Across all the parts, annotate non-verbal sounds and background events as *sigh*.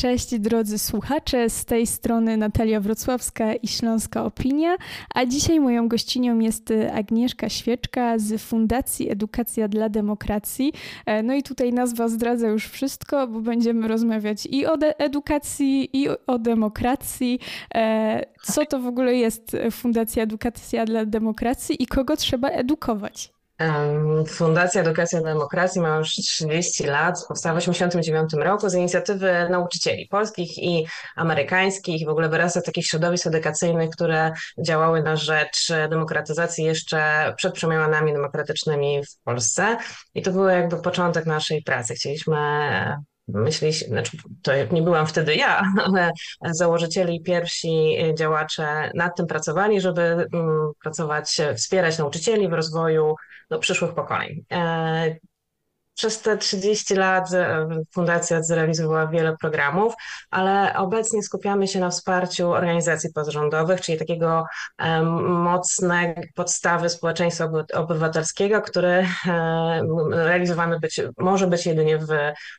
Cześć drodzy słuchacze, z tej strony Natalia Wrocławska i Śląska Opinia, a dzisiaj moją gościnią jest Agnieszka Świeczka z Fundacji Edukacja dla Demokracji. E, no i tutaj nazwa zdradza już wszystko, bo będziemy rozmawiać i o edukacji, i o demokracji. E, co to w ogóle jest Fundacja Edukacja dla Demokracji i kogo trzeba edukować? Fundacja Edukacja Demokracji ma już 30 lat, powstała w 1989 roku z inicjatywy nauczycieli polskich i amerykańskich. W ogóle wyrasta takich środowisk edukacyjnych, które działały na rzecz demokratyzacji jeszcze przed przemianami demokratycznymi w Polsce. I to był jakby początek naszej pracy. Chcieliśmy myśli, znaczy to nie byłam wtedy ja, *laughs* ale założyciele i pierwsi działacze nad tym pracowali, żeby mm, pracować, wspierać nauczycieli w rozwoju do przyszłych pokoleń. E, przez te 30 lat e, fundacja zrealizowała wiele programów, ale obecnie skupiamy się na wsparciu organizacji pozarządowych, czyli takiego e, mocnej podstawy społeczeństwa obywatelskiego, który realizowany być, może być jedynie w,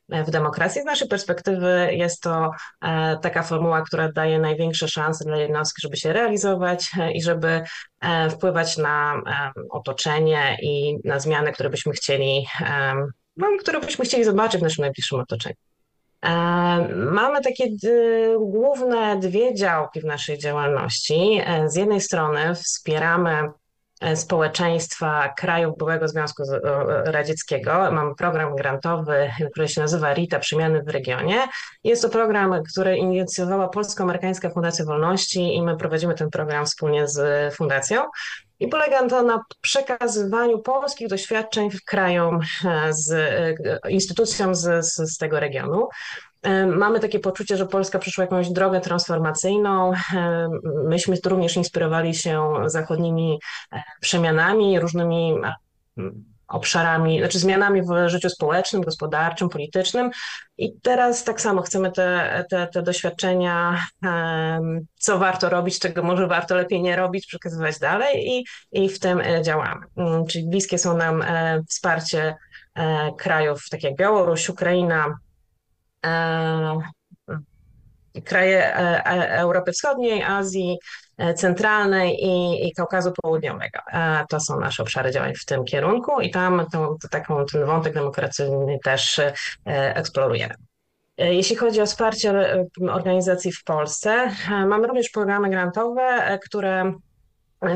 w demokracji. Z naszej perspektywy jest to taka formuła, która daje największe szanse dla jednostki, żeby się realizować i żeby E, wpływać na e, otoczenie i na zmiany, które byśmy chcieli, e, no, które byśmy chcieli zobaczyć w naszym najbliższym otoczeniu. Mamy takie główne dwie działki w naszej działalności. Z jednej strony wspieramy E, społeczeństwa krajów byłego Związku Radzieckiego. Mamy program grantowy, który się nazywa RITA Przemiany w regionie. Jest to program, który inicjowała Polsko-Amerykańska Fundacja Wolności i my prowadzimy ten program wspólnie z fundacją. I polega to na przekazywaniu polskich doświadczeń krajom, e, z e, instytucjom z, z, z tego regionu. Mamy takie poczucie, że Polska przeszła jakąś drogę transformacyjną. Myśmy również inspirowali się zachodnimi e, przemianami, różnymi obszarami, znaczy zmianami w życiu społecznym, gospodarczym, politycznym. I teraz tak samo chcemy te, te, te doświadczenia, co warto robić, czego może warto lepiej nie robić, przekazywać dalej i, i w tym e, działamy. Mm, czyli bliskie są nam e, wsparcie krajów takich jak Białoruś, Ukraina, E, kraje e, e, Europy Wschodniej, Azji Centralnej i, i Kaukazu Południowego. To są nasze obszary działań w tym kierunku i tam tą, taką, ten wątek demokracyjny też eksplorujemy. Jeśli chodzi o wsparcie organizacji w Polsce, mamy również programy grantowe, które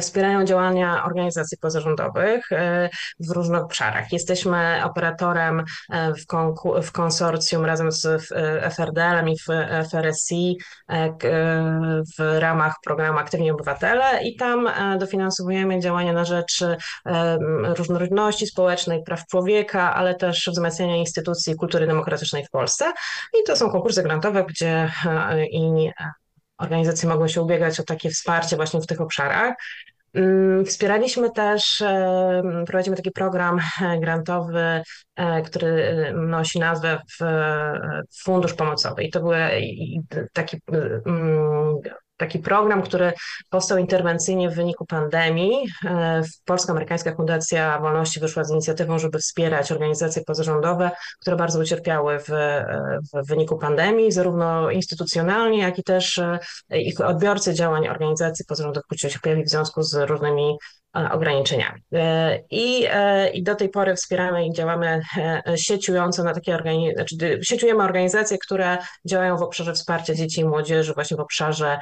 wspierają działania organizacji pozarządowych e, w różnych obszarach. Jesteśmy operatorem e, w, w konsorcjum razem z e, FRDL-em i w FRSI w ramach programu Aktywni Obywatele i tam dofinansowujemy działania na rzecz różnorodności społecznej, praw człowieka, ale też wzmacniania instytucji kultury demokratycznej w Polsce. I to są konkursy grantowe, gdzie i organizacje mogą się ubiegać o takie wsparcie właśnie w tych obszarach. Mm, wspieraliśmy też, prowadzimy taki program e, grantowy, e, który nosi nazwę Fundusz Pomocowy. I to był taki mm, taki program, który powstał interwencyjnie w wyniku pandemii. E, Polsko-Amerykańska Fundacja Wolności wyszła z inicjatywą, żeby wspierać organizacje pozarządowe, które bardzo ucierpiały w, w wyniku pandemii, zarówno instytucjonalnie, jak i też e, ich odbiorcy działań organizacji pozarządowych ucierpieli w związku z różnymi E, ograniczeniami. E, I, e, I do tej pory wspieramy i działamy sieciująco na takie organizacje, znaczy sieciujemy organizacje, które działają w obszarze wsparcia dzieci i młodzieży, właśnie w obszarze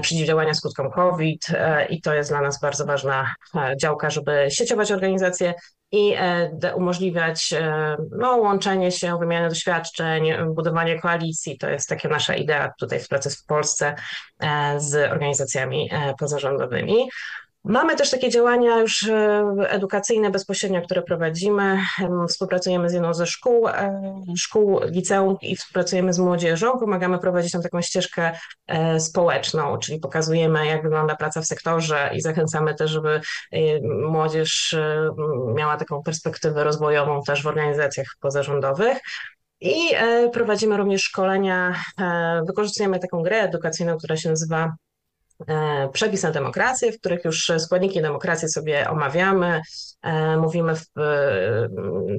przeciwdziałania skutkom COVID i to jest dla nas bardzo ważna działka, żeby sieciować organizacje i umożliwiać no, łączenie się, wymianę doświadczeń, budowanie koalicji. To jest taka nasza idea tutaj w pracy w Polsce z organizacjami pozarządowymi. Mamy też takie działania już e, edukacyjne bezpośrednio, które prowadzimy. Współpracujemy z jedną ze szkół, e, szkół liceum i współpracujemy z młodzieżą. Pomagamy prowadzić tam taką ścieżkę e, społeczną, czyli pokazujemy, jak wygląda praca w sektorze i zachęcamy też, żeby młodzież miała taką perspektywę rozwojową też w organizacjach pozarządowych. I prowadzimy również szkolenia, wykorzystujemy taką grę edukacyjną, która się nazywa przepis na demokrację, w których już składniki demokracji sobie omawiamy, e, mówimy,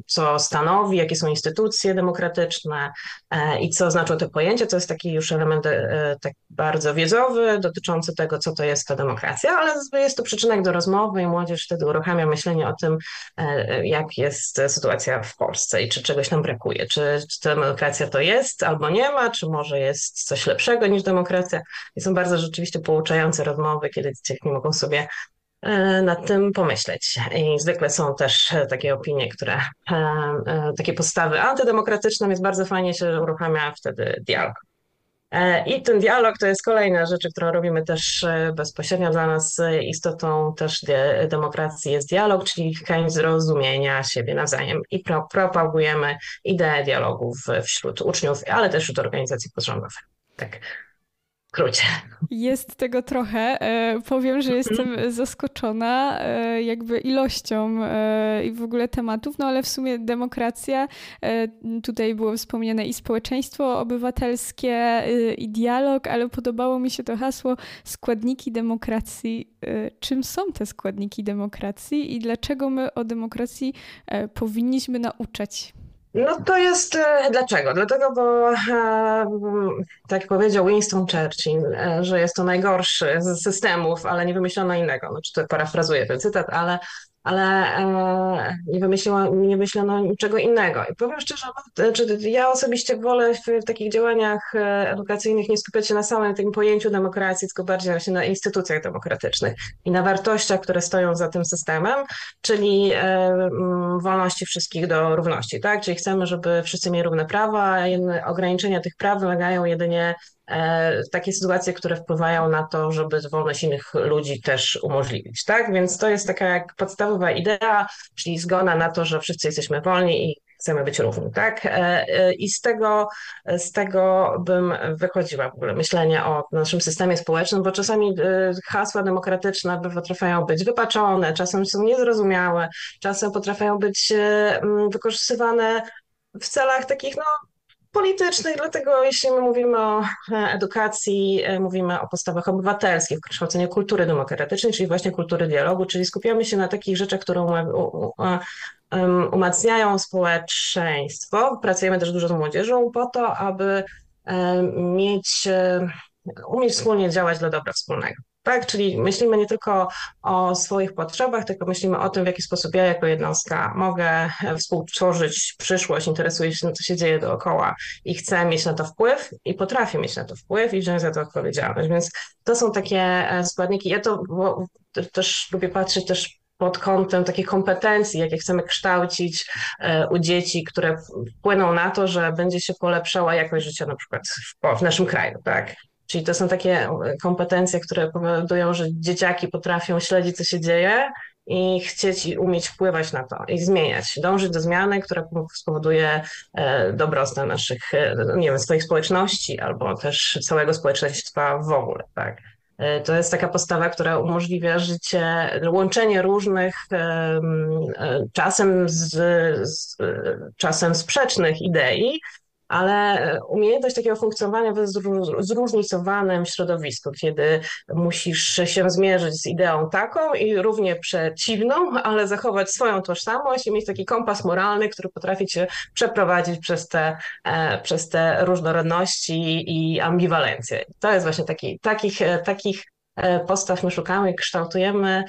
co stanowi, jakie są instytucje demokratyczne e, i co znaczą te pojęcia. To jest taki już element tak bardzo wiedzowy, dotyczący tego, co to jest ta demokracja, ale jest to przyczynek do rozmowy i młodzież wtedy uruchamia myślenie o tym, jak jest sytuacja w Polsce i czy czegoś nam brakuje, czy, czy demokracja to jest albo nie ma, czy może jest coś lepszego niż demokracja. I są bardzo rzeczywiście pouczające pouczające rozmowy, kiedy dzieciaki mogą sobie e, nad tym pomyśleć. I zwykle są też e, takie opinie, które, e, takie postawy antydemokratyczne, więc bardzo fajnie się uruchamia wtedy dialog. I ten dialog to jest kolejna rzecz, którą robimy też bezpośrednio dla nas istotą też demokracji jest dialog, czyli chęć zrozumienia siebie nawzajem i pro, propagujemy ideę dialogu wśród uczniów, ale też wśród organizacji pozarządowych. Tak skrócie. Jest tego trochę. E, powiem, że jestem mhm. zaskoczona e, jakby ilością e, i w ogóle tematów, no ale w sumie demokracja, tutaj było wspomniane i społeczeństwo obywatelskie, i dialog, ale podobało mi się to hasło składniki demokracji. Czym są te składniki demokracji i dlaczego my o demokracji powinniśmy nauczać? No to jest e, dlaczego? Dlatego, bo e, tak powiedział Winston Churchill, e, że jest to najgorszy z systemów, ale nie wymyślono innego. Znaczy, to parafrazuję ten cytat, ale ale e, nie, wymyśliło, nie myślono niczego innego. I powiem szczerze, znaczy ja osobiście wolę w, w, takich działaniach e, edukacyjnych nie skupiać się na samym tym pojęciu demokracji, tylko bardziej właśnie na instytucjach demokratycznych i na wartościach, które stoją za tym systemem, czyli e, wolności wszystkich do równości, tak? Czyli chcemy, żeby wszyscy mieli równe prawa, a ograniczenia tych praw wymagają jedynie takie sytuacje, które wpływają na to, żeby wolność innych ludzi też umożliwić, tak? Więc to jest taka jak podstawowa idea, czyli zgoda na to, że wszyscy jesteśmy wolni i chcemy być równi, tak? E, e, I z tego, z tego bym wychodziła w ogóle myślenie o naszym systemie społecznym, bo czasami hasła demokratyczne potrafią być wypaczone, czasem są niezrozumiałe, czasem potrafią być wykorzystywane w celach takich, no, politycznych, dlatego jeśli my mówimy o e, edukacji, e, mówimy o postawach obywatelskich, kształceniu kultury demokratycznej, czyli właśnie kultury dialogu, czyli skupiamy się na takich rzeczach, które umacniają społeczeństwo. Pracujemy też dużo z młodzieżą po to, aby e, mieć, umieć wspólnie działać dla dobra wspólnego. Tak, czyli myślimy nie tylko o swoich potrzebach, tylko myślimy o tym, w jaki sposób ja jako jednostka mogę współtworzyć przyszłość, interesuję się tym, co się dzieje dookoła i chcę mieć na to wpływ i potrafię mieć na to wpływ i wziąć za to odpowiedzialność. Więc to są takie e, składniki. Ja to też lubię patrzeć też pod kątem takich kompetencji, jakie chcemy kształcić e, u dzieci, które wpłyną na to, że będzie się polepszała jakość życia na przykład w, w naszym kraju, tak? Czyli to są takie e, kompetencje, które powodują, że dzieciaki potrafią śledzić, co się dzieje i chcieć i umieć wpływać na to i zmieniać, dążyć do zmiany, która spowoduje e, dobrostan naszych, e, nie wiem, swoich społeczności albo też całego społeczeństwa w ogóle, tak. To jest taka postawa, która umożliwia życie, łączenie różnych, czasem, z, czasem sprzecznych idei, ale umiejętność takiego funkcjonowania w zróżnicowanym środowisku, kiedy musisz się zmierzyć z ideą taką i równie przeciwną, ale zachować swoją tożsamość i mieć taki kompas moralny, który potrafi cię przeprowadzić przez te, e, przez te różnorodności i ambiwalencje. To jest właśnie taki, takich, e, takich e, postaw my szukamy i kształtujemy.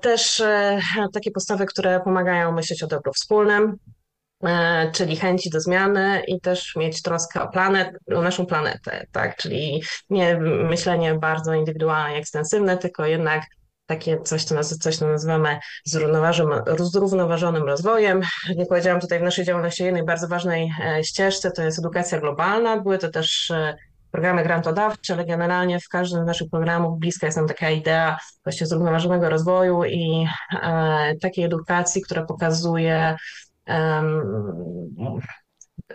Też takie postawy, które pomagają myśleć o dobru wspólnym, E, czyli chęci do zmiany i też mieć troskę o planet, o naszą planetę, tak? Czyli nie myślenie bardzo indywidualne i ekstensywne, tylko jednak takie coś, co, naz coś, co nazywamy zrównoważonym, zrównoważonym rozwojem. Nie powiedziałam tutaj w naszej działalności jednej bardzo ważnej e, ścieżce, to jest edukacja globalna. Były to też e, programy grantodawcze, ale generalnie w każdym z naszych programów bliska jest nam taka idea właśnie zrównoważonego rozwoju i e, takiej edukacji, która pokazuje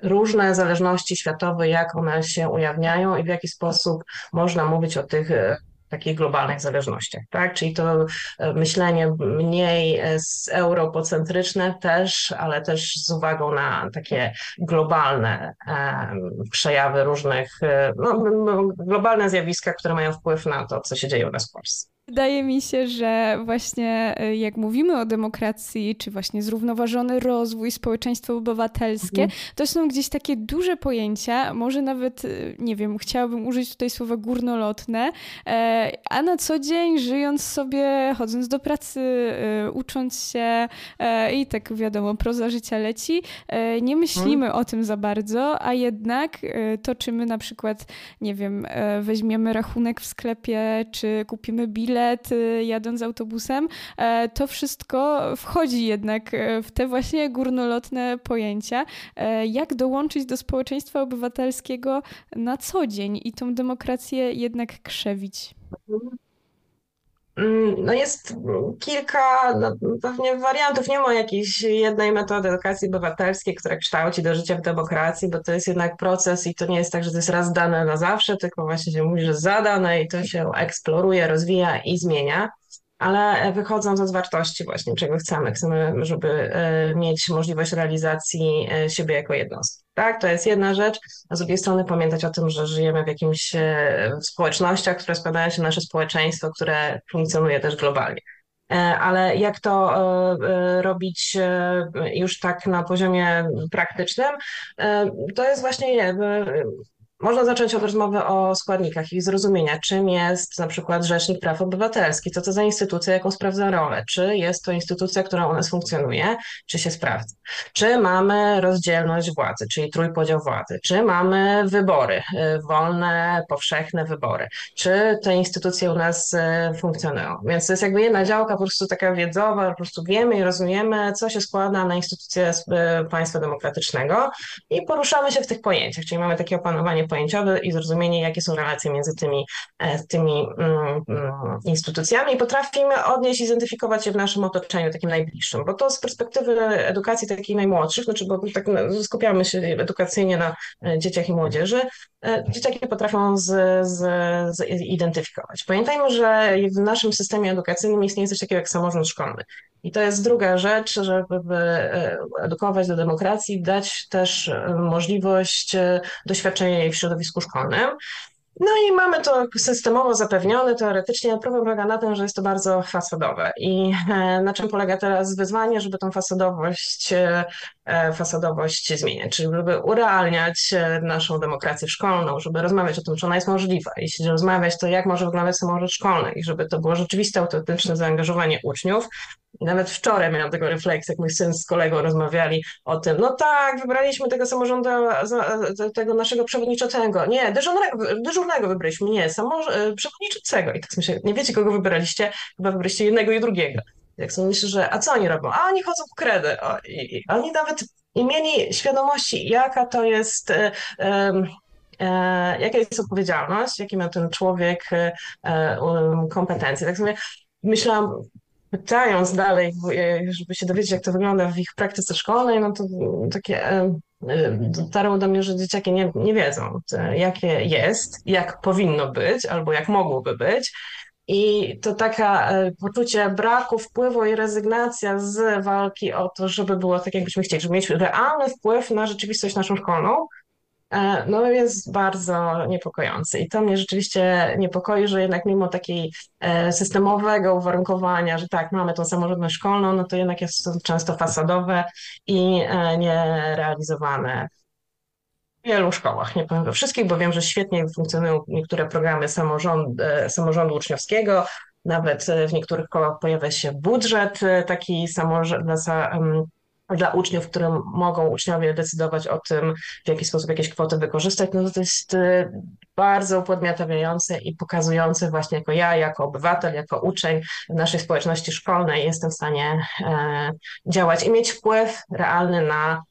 różne zależności światowe, jak one się ujawniają i w jaki sposób można mówić o tych takich globalnych zależnościach, tak? Czyli to myślenie mniej europocentryczne też, ale też z uwagą na takie globalne przejawy różnych, no, globalne zjawiska, które mają wpływ na to, co się dzieje u nas w Polsce. Wydaje mi się, że właśnie y, jak mówimy o demokracji, czy właśnie zrównoważony rozwój, społeczeństwo obywatelskie, mhm. to są gdzieś takie duże pojęcia, może nawet, y, nie wiem, chciałabym użyć tutaj słowa górnolotne, e, a na co dzień żyjąc sobie, chodząc do pracy, y, ucząc się e, i tak wiadomo, proza życia leci, e, nie myślimy mhm. o tym za bardzo, a jednak to, czy my na przykład, nie wiem, weźmiemy rachunek w sklepie, czy kupimy bilet, bilet y, jadąc autobusem, e, to wszystko wchodzi jednak e, w te właśnie górnolotne pojęcia. E, jak dołączyć do społeczeństwa obywatelskiego na co dzień i tą demokrację jednak krzewić? Mm, no jest kilka no, pewnie wariantów. Nie ma jakiejś jednej metody edukacji obywatelskiej, która kształci do życia w demokracji, bo to jest jednak proces i to nie jest tak, że to jest raz dane na zawsze, tylko właśnie się mówi, że zadane i to się eksploruje, rozwija i zmienia ale wychodząc z wartości właśnie, czego chcemy. Chcemy, żeby e, mieć możliwość realizacji e, siebie jako jednostki. Tak, to jest jedna rzecz, a z drugiej strony pamiętać o tym, że żyjemy w jakimś e, w społecznościach, które składają się nasze społeczeństwo, które funkcjonuje też globalnie. Ale jak to robić już tak na poziomie praktycznym, to jest właśnie można zacząć od rozmowy o składnikach i zrozumienia, czym jest na przykład Rzecznik Praw Obywatelskich, co to za instytucja, jaką sprawdza rolę, czy jest to instytucja, która u nas funkcjonuje, czy się sprawdza, czy mamy rozdzielność władzy, czyli trójpodział władzy, czy mamy wybory, y, wolne, powszechne wybory, czy te instytucje u nas y, funkcjonują. Więc to jest jakby jedna działka po prostu taka wiedzowa, po prostu wiemy i rozumiemy, co się składa na instytucje y, państwa demokratycznego i poruszamy się w tych pojęciach, czyli mamy takie opanowanie pojęciowe i zrozumienie, jakie są relacje między tymi, e, tymi mm, mm, instytucjami potrafimy odnieść i zidentyfikować je w naszym otoczeniu takim najbliższym, bo to z perspektywy edukacji takich najmłodszych, znaczy bo tak no, skupiamy się edukacyjnie na e, dzieciach i młodzieży, e, dzieciaki potrafią z, z, zidentyfikować. Pamiętajmy, że w naszym systemie edukacyjnym istnieje coś takiego jak samorząd szkolny. I to jest druga rzecz, żeby edukować do demokracji, dać też możliwość doświadczenia jej w środowisku szkolnym. No i mamy to systemowo zapewnione teoretycznie, problem polega na tym, że jest to bardzo fasadowe. I e, na czym polega teraz wyzwanie, żeby tą fasadowość, e, fasadowość zmieniać, czyli żeby urealniać e, naszą demokrację szkolną, żeby rozmawiać o tym, czy ona jest możliwa. Jeśli rozmawiać, to jak może wyglądać samorząd szkolny i żeby to było rzeczywiste, autentyczne zaangażowanie uczniów, nawet wczoraj miałam tego refleksję, jak mój syn z kolegą rozmawiali o tym, no tak, wybraliśmy tego samorządu, tego naszego przewodniczącego. Nie, dyżurnego, dyżurnego wybraliśmy, nie, samorz- e, przewodniczącego. I tak myślę, nie wiecie, kogo wybraliście? Chyba wybraliście jednego i drugiego. Jak sobie myślę, że a co oni robią? A oni chodzą po kredę. O, i, i, oni nawet i mieli świadomości, jaka to jest. E, e, jaka jest odpowiedzialność, jakie ma ten człowiek e, kompetencje. Tak sobie myślałam, pytając dalej, żeby się dowiedzieć, jak to wygląda w ich praktyce szkolnej, no to takie dotarło do mnie, że dzieciaki nie, nie wiedzą, jakie jest, jak powinno być, albo jak mogłoby być. I to taka poczucie braku wpływu i rezygnacja z walki o to, żeby było tak, jakbyśmy chcieli, żeby mieć realny wpływ na rzeczywistość naszą szkolną, E, no jest bardzo niepokojący. I to mnie rzeczywiście niepokoi, że jednak mimo takiej e, systemowego uwarunkowania, że tak, mamy tą samorządność szkolną, no to jednak jest to często fasadowe i e, nierealizowane wielu szkołach, nie powiem we wszystkich, bo wiem, że świetnie funkcjonują niektóre programy samorząd, samorządu uczniowskiego, nawet w niektórych szkołach pojawia się budżet taki samorząd, dla uczniów, które mogą uczniowie decydować o tym, w jaki sposób jakieś kwoty wykorzystać, no to jest bardzo upodmiotawiające i pokazujące właśnie jako ja, jako obywatel, jako uczeń w naszej społeczności szkolnej jestem w stanie e, działać i mieć wpływ realny na, e,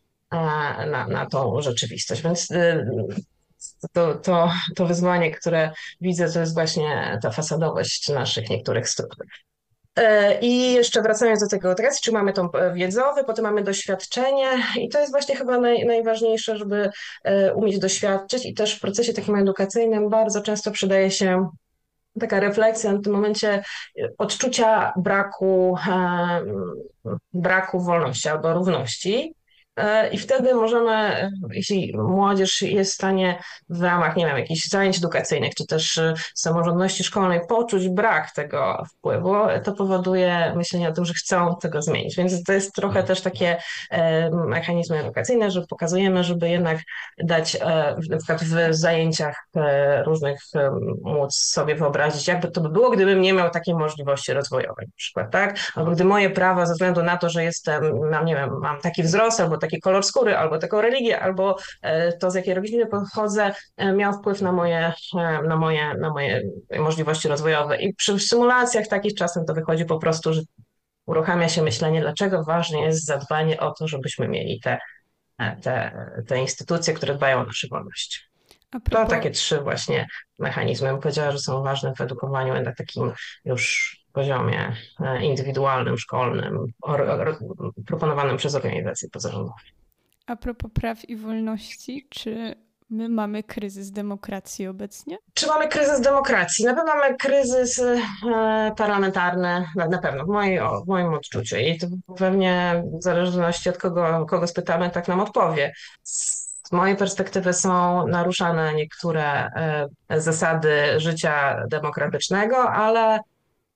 na, na tą rzeczywistość. Więc y, to, to, to wyzwanie, które widzę, to jest właśnie ta fasadowość naszych niektórych struktur. E, I jeszcze wracając do tego teraz, czy mamy tą e, wiedzowy, potem mamy doświadczenie i to jest właśnie chyba naj, najważniejsze, żeby e, umieć doświadczyć i też w procesie takim edukacyjnym bardzo często przydaje się taka refleksja w tym momencie odczucia braku, braku wolności albo równości. E, I wtedy możemy, jeśli młodzież jest w stanie w ramach, nie wiem, jakichś zajęć edukacyjnych, czy też e, samorządności szkolnej poczuć brak tego wpływu, to powoduje myślenie o tym, że chcą tego zmienić. Więc to jest trochę też takie e, mechanizmy edukacyjne, że pokazujemy, żeby jednak dać na przykład w zajęciach różnych móc sobie wyobrazić, jakby to by było, gdybym nie miał takiej możliwości rozwojowej na przykład, tak? Albo gdy moje prawa ze względu na to, że jestem, mam, nie wiem, mam taki wzrost albo taki kolor skóry, albo taką religię, albo e, to, z jakiej rodziny pochodzę, e, miał wpływ na moje, e, na moje, na moje możliwości rozwojowe. I przy symulacjach takich czasem to wychodzi po prostu, że uruchamia się myślenie, dlaczego ważne jest zadbanie o to, żebyśmy mieli te, te, te instytucje, które dbają o nasze wolności. Propos... To takie trzy właśnie mechanizmy. Bym powiedziała, że są ważne w edukowaniu na takim już poziomie e, indywidualnym, szkolnym, proponowanym przez organizacje pozarządowe. A propos praw i wolności, czy my mamy kryzys demokracji obecnie? Czy mamy kryzys demokracji? Na pewno mamy kryzys e, parlamentarny, na pewno, w, mojej, w moim odczuciu. I to pewnie w zależności od kogo, kogo spytamy, tak nam odpowie. Z mojej perspektywy są naruszane niektóre e, zasady życia demokratycznego, ale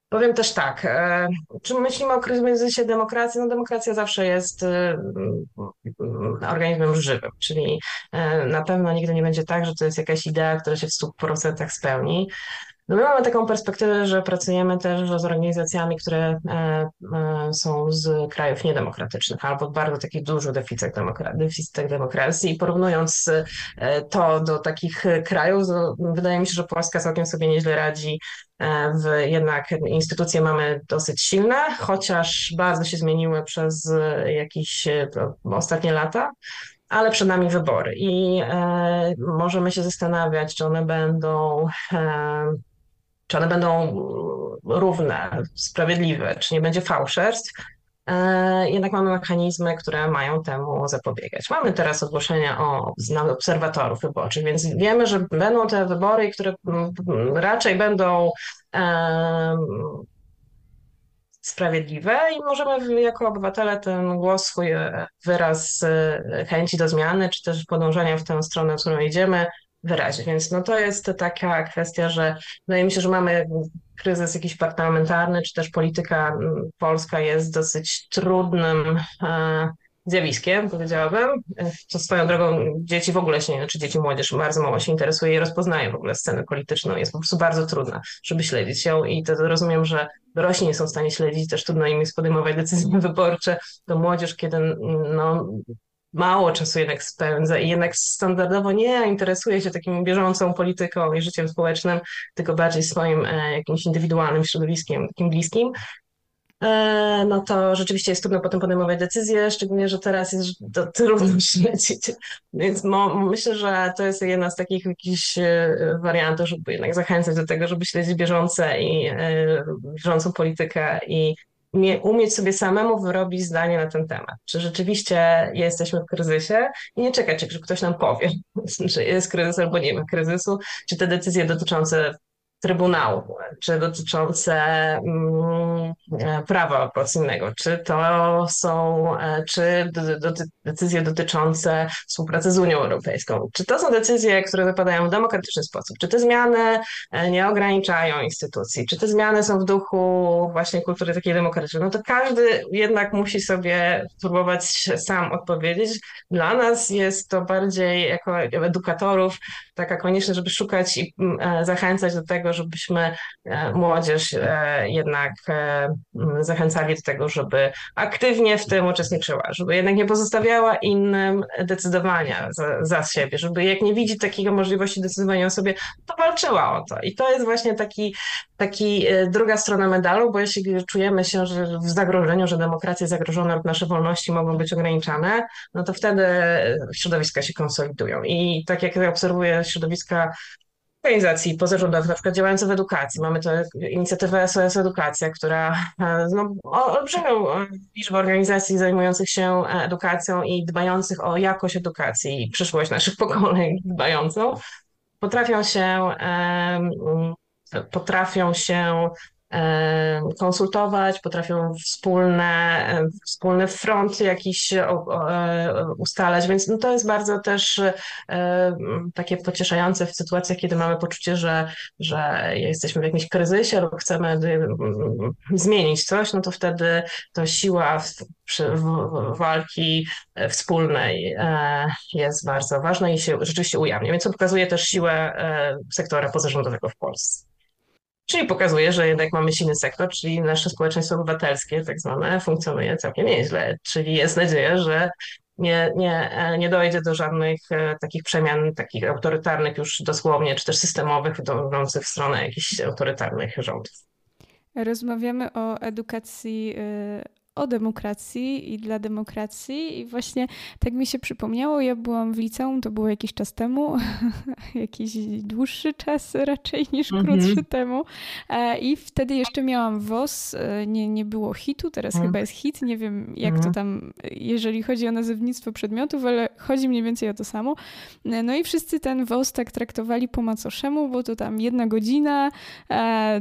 Powiem też tak, e, czy myślimy o kryzysie demokracji? No demokracja zawsze jest e, organizmem żywym, czyli e, na pewno nigdy nie będzie tak, że to jest jakaś idea, która się w 100% spełni. No my mamy taką perspektywę, że pracujemy też z organizacjami, które e, e, są z krajów niedemokratycznych albo bardzo takich dużych deficytach, demokra- deficytach demokracji i porównując e, to do takich krajów, wydaje mi się, że Polska całkiem sobie nieźle radzi. W, jednak instytucje mamy dosyć silne, chociaż bardzo się zmieniły przez jakieś ostatnie lata ale przed nami wybory i e, możemy się zastanawiać, czy one będą e, czy one będą równe, sprawiedliwe, czy nie będzie fałszerstw, e, jednak mamy mechanizmy, które mają temu zapobiegać. Mamy teraz ogłoszenia o obserwatorów wyborczych, więc wiemy, że będą te wybory, które raczej będą sprawiedliwe i możemy jako obywatele ten głos, swój wyraz e, chęci do zmiany, czy też podążania w tę stronę, w którą idziemy, wyrazie. Więc no to jest taka kwestia, że wydaje mi się, że mamy kryzys jakiś parlamentarny, czy też polityka polska jest dosyć trudnym e, zjawiskiem, powiedziałabym. Co swoją drogą dzieci w ogóle się czy dzieci młodzież bardzo mało się interesuje i rozpoznaje w ogóle scenę polityczną. Jest po prostu bardzo trudna, żeby śledzić ją i to rozumiem, że dorośli nie są w stanie śledzić, też trudno im jest podejmować decyzje *laughs* wyborcze. To młodzież, kiedy no, mało czasu jednak spędza i jednak standardowo nie interesuje się taką bieżącą polityką i życiem społecznym, tylko bardziej swoim e, jakimś indywidualnym środowiskiem, takim bliskim, e, no to rzeczywiście jest trudno potem podejmować decyzje, szczególnie, że teraz jest to trudno *laughs* śledzić. Więc myślę, że to jest jedna z takich jakichś e, wariantów, żeby jednak zachęcać do tego, żeby śledzić bieżące i bieżącą politykę i umieć sobie samemu wyrobić zdanie na ten temat. Czy rzeczywiście jesteśmy w kryzysie i nie czekać, czy ktoś nam powie, *laughs* czy jest kryzys albo nie ma kryzysu, czy te decyzje dotyczące Trybunału, czy dotyczące mm, e, prawa operacyjnego, czy to są, e, czy decyzje dotyczące współpracy z Unią Europejską, czy to są decyzje, które wypadają w demokratyczny sposób, czy te zmiany e, nie ograniczają instytucji, czy te zmiany są w duchu właśnie kultury takiej demokratycznej, no to każdy jednak musi sobie próbować sam odpowiedzieć. Dla nas jest to bardziej jako edukatorów taka konieczność, żeby szukać i zachęcać do tego, żebyśmy e, młodzież e, jednak e, zachęcali do tego, żeby aktywnie w tym uczestniczyła, żeby jednak nie pozostawiała innym decydowania za, za siebie, żeby jak nie widzi takiej możliwości decydowania o sobie, to walczyła o to. I to jest właśnie taki, taki druga strona medalu, bo jeśli czujemy się że w zagrożeniu, że demokracja jest zagrożona nasze wolności mogą być ograniczane, no to wtedy środowiska się konsolidują. I tak jak obserwuję środowiska organizacji pozarządowych, na przykład działających w edukacji. Mamy tę inicjatywę SOS Edukacja, która e, no, olbrzymią liczbę organizacji zajmujących się e, edukacją i dbających o jakość edukacji i przyszłość naszych *laughs* pokoleń dbającą, potrafią się potrafią się konsultować, potrafią wspólne, wspólny front jakiś ustalać, więc no to jest bardzo też takie pocieszające w sytuacjach, kiedy mamy poczucie, że, że jesteśmy w jakimś kryzysie lub chcemy zmienić coś, no to wtedy to siła w, w, walki wspólnej e, jest bardzo ważna i się rzeczywiście ujawnia, więc to pokazuje też siłę e, sektora pozarządowego w Polsce. Czyli pokazuje, że jednak mamy silny sektor, czyli nasze społeczeństwo obywatelskie, tak zwane, funkcjonuje całkiem nieźle. Czyli jest nadzieja, że nie, nie, nie dojdzie do żadnych e, takich przemian, takich autorytarnych już dosłownie, czy też systemowych, dążących w stronę jakichś autorytarnych rządów. Rozmawiamy o edukacji e, o demokracji i dla demokracji. I właśnie tak mi się przypomniało, ja byłam w liceum, to było jakiś czas temu, *laughs* jakiś dłuższy czas raczej niż mhm. krótszy temu. E, I wtedy jeszcze miałam WOS, e, nie, nie było hitu, teraz mhm. chyba jest hit, nie wiem jak to mhm. tam, jeżeli chodzi o nazewnictwo przedmiotów, ale chodzi mniej więcej o to samo. E, no i wszyscy ten WOS tak traktowali po macoszemu, bo to tam jedna godzina,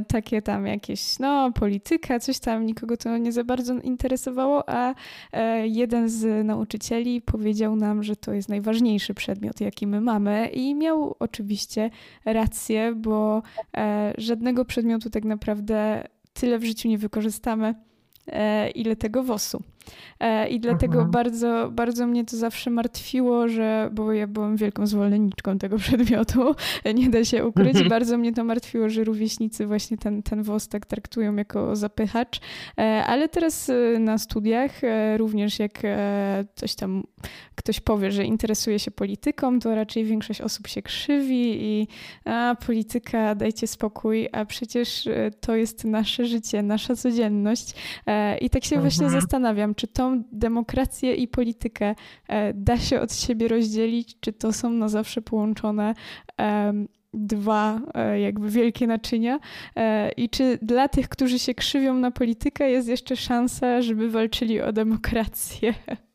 takie tam jakieś, no, polityka, coś tam, nikogo to nie za bardzo interesuje interesowało, a e, jeden z nauczycieli powiedział nam, że to jest najważniejszy przedmiot, jaki my mamy, i miał oczywiście rację, bo e, żadnego przedmiotu tak naprawdę tyle w życiu nie wykorzystamy, e, ile tego WOS-u. E, I dlatego mhm. bardzo, bardzo mnie to zawsze martwiło, że, bo ja byłam wielką zwolenniczką tego *laughs* przedmiotu, nie da się ukryć. Mhm. Bardzo mnie to martwiło, że rówieśnicy właśnie ten, ten WOS tak traktują jako zapychacz. E, ale teraz e, na studiach również jak coś tam ktoś powie, że interesuje się polityką, to raczej większość osób się krzywi i a, polityka, dajcie spokój, a przecież to jest nasze życie, nasza codzienność. I tak się właśnie mhm. zastanawiam, czy tą demokrację i politykę e, da się od siebie rozdzielić, czy to są na zawsze połączone dwa e, jakby wielkie naczynia e, i czy dla tych, którzy się krzywią na politykę jest jeszcze szansa, żeby walczyli o demokrację? *laughs*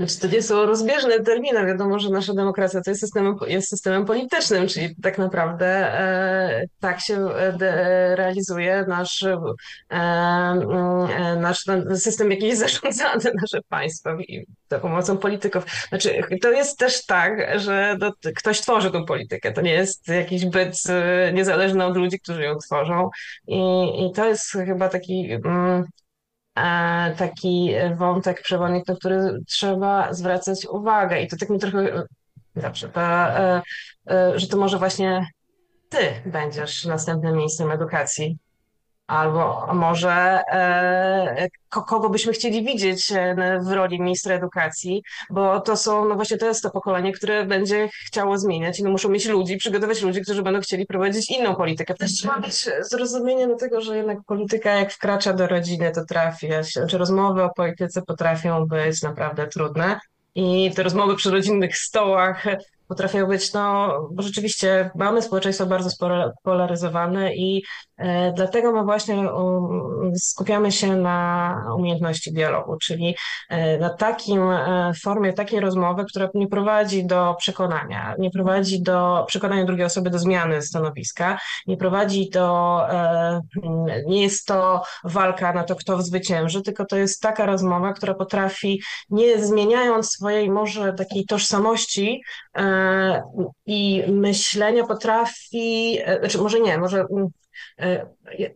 Znaczy, to nie są rozbieżne terminy. Wiadomo, że nasza demokracja to jest systemem, jest systemem politycznym, czyli tak naprawdę e, tak się e, realizuje nasz, e, e, nasz system, jaki jest *laughs* zarządzany nasze państwo i za pomocą polityków. Znaczy, to jest też tak, że do, ktoś tworzy tą politykę. To nie jest jakiś byt e, niezależny od ludzi, którzy ją tworzą. I, i to jest chyba taki. Mm, E, taki wątek przewodnik, na który trzeba zwracać uwagę. I to tak mi trochę zawsze, e, e, że to może właśnie ty będziesz następnym ministrem edukacji Albo może e, kogo byśmy chcieli widzieć e, w roli ministra edukacji, bo to są, no właśnie to jest to pokolenie, które będzie chciało zmieniać i no muszą mieć ludzi, przygotować ludzi, którzy będą chcieli prowadzić inną politykę. Też trzeba mieć zrozumienie do tego, że jednak polityka jak wkracza do rodziny, to trafia się, czy rozmowy o polityce potrafią być naprawdę trudne. I te rozmowy przy rodzinnych stołach potrafią być, no, bo rzeczywiście mamy społeczeństwo bardzo spolaryzowane i e, dlatego my właśnie um, skupiamy się na umiejętności dialogu, czyli e, na takim e, formie, takiej rozmowy, która nie prowadzi do przekonania, nie prowadzi do przekonania drugiej osoby do zmiany stanowiska, nie prowadzi do, nie jest to walka na to, kto zwycięży, tylko to jest taka rozmowa, która potrafi, nie zmieniając swojej może takiej tożsamości, i myślenia potrafi, e, znaczy może nie, może mm,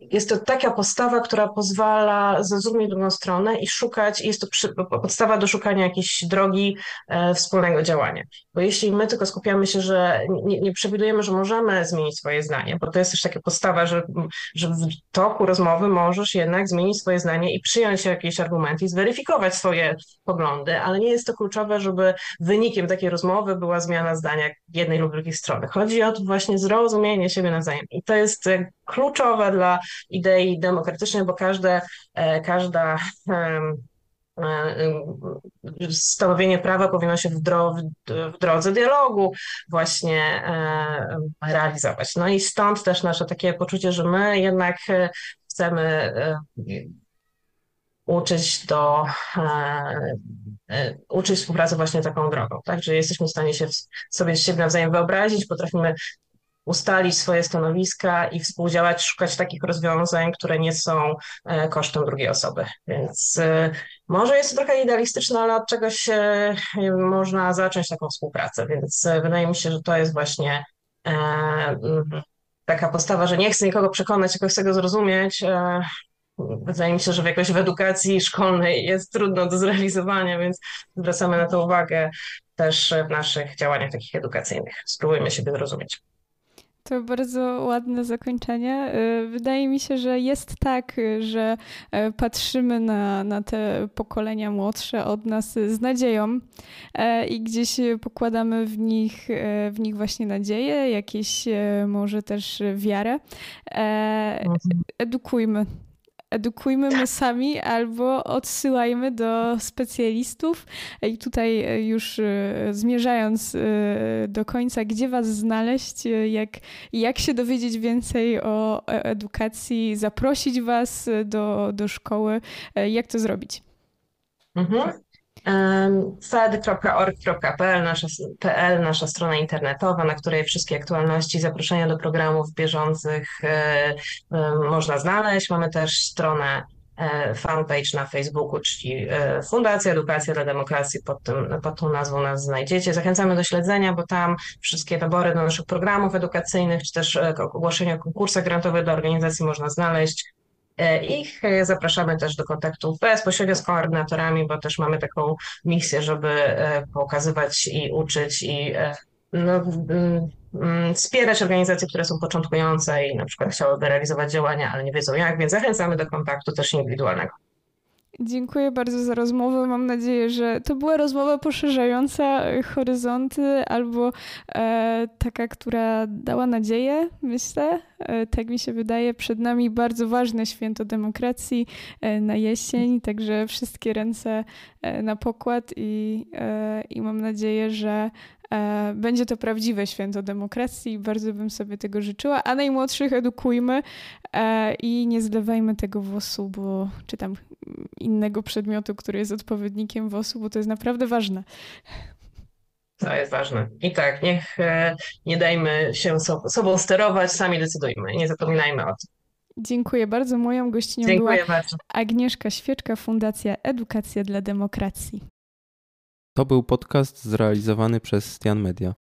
jest to taka postawa, która pozwala zrozumieć drugą stronę i szukać, jest to przy, podstawa do szukania jakiejś drogi e, wspólnego działania. Bo jeśli my tylko skupiamy się, że nie, nie, przewidujemy, że możemy zmienić swoje zdanie, bo to jest też taka postawa, że, że w toku rozmowy możesz jednak zmienić swoje zdanie i przyjąć jakieś argumenty i zweryfikować swoje poglądy, ale nie jest to kluczowe, żeby wynikiem takiej rozmowy była zmiana zdania jednej lub drugiej strony. Chodzi o to właśnie zrozumienie siebie nawzajem i to jest kluczowe dla idei demokratycznej, bo każde, e, każda e, stanowienie prawa powinno się w, dro, w drodze dialogu właśnie e, realizować. No i stąd też nasze takie poczucie, że my jednak chcemy uczyć do uczyć współpracy właśnie taką drogą, tak, że jesteśmy w stanie się sobie siebie nawzajem wyobrazić, potrafimy ustalić swoje stanowiska i współdziałać, szukać takich rozwiązań, które nie są kosztem drugiej osoby. Więc może jest to trochę idealistyczne, ale od czegoś można zacząć taką współpracę. Więc wydaje mi się, że to jest właśnie taka postawa, że nie chcę nikogo przekonać, jakoś chcę go zrozumieć. Wydaje mi się, że w jakoś w edukacji szkolnej jest trudno do zrealizowania, więc zwracamy na to uwagę też w naszych działaniach takich edukacyjnych. Spróbujmy siebie zrozumieć. To bardzo ładne zakończenie. Y, wydaje mi się, że jest tak, że e, patrzymy na, na te pokolenia młodsze od nas z nadzieją e, i gdzieś pokładamy w nich, e, w nich właśnie nadzieję, jakieś może też wiarę. Mhm. Edukujmy edukujmy my sami albo odsyłajmy do specjalistów. I tutaj e, już e, zmierzając e, do końca, gdzie Was znaleźć, jak, jak się dowiedzieć więcej o edukacji, zaprosić Was do, do szkoły, jak to zrobić? Mhm fed.org.pl, nasza, PL, nasza strona internetowa, na której wszystkie aktualności, zaproszenia do programów bieżących e, e, można znaleźć. Mamy też stronę e, fanpage na Facebooku, czyli Fundacja Edukacja dla Demokracji, pod, tym, pod tą nazwą nas znajdziecie. Zachęcamy do śledzenia, bo tam wszystkie wybory do naszych programów edukacyjnych, czy też ogłoszenia o konkursach grantowych do organizacji można znaleźć. E, ich zapraszamy też do kontaktów bezpośrednio z koordynatorami, bo też mamy taką misję, żeby e, pokazywać i uczyć i e, no, mm, wspierać organizacje, które są początkujące i na przykład chciałyby realizować działania, ale nie wiedzą jak, więc zachęcamy do kontaktu też indywidualnego. Dziękuję bardzo za rozmowę. Mam nadzieję, że to była rozmowa poszerzająca horyzonty albo e, taka, która dała nadzieję, myślę. E, tak mi się wydaje. Przed nami bardzo ważne święto demokracji e, na jesień, także wszystkie ręce e, na pokład i, e, i mam nadzieję, że E, będzie to prawdziwe święto demokracji, bardzo bym sobie tego życzyła, a najmłodszych edukujmy i nie zlewajmy tego wosu, bo, czy tam innego przedmiotu, który jest odpowiednikiem wosu, bo to jest naprawdę ważne. To jest ważne. I tak, niech e, nie dajmy się sobą sterować, sami decydujmy. Nie zapominajmy o tym. Dziękuję bardzo. Moją gościnią Dziękuję była bardzo. Agnieszka Świeczka, Fundacja Edukacja dla Demokracji. To był podcast zrealizowany przez Stian Media.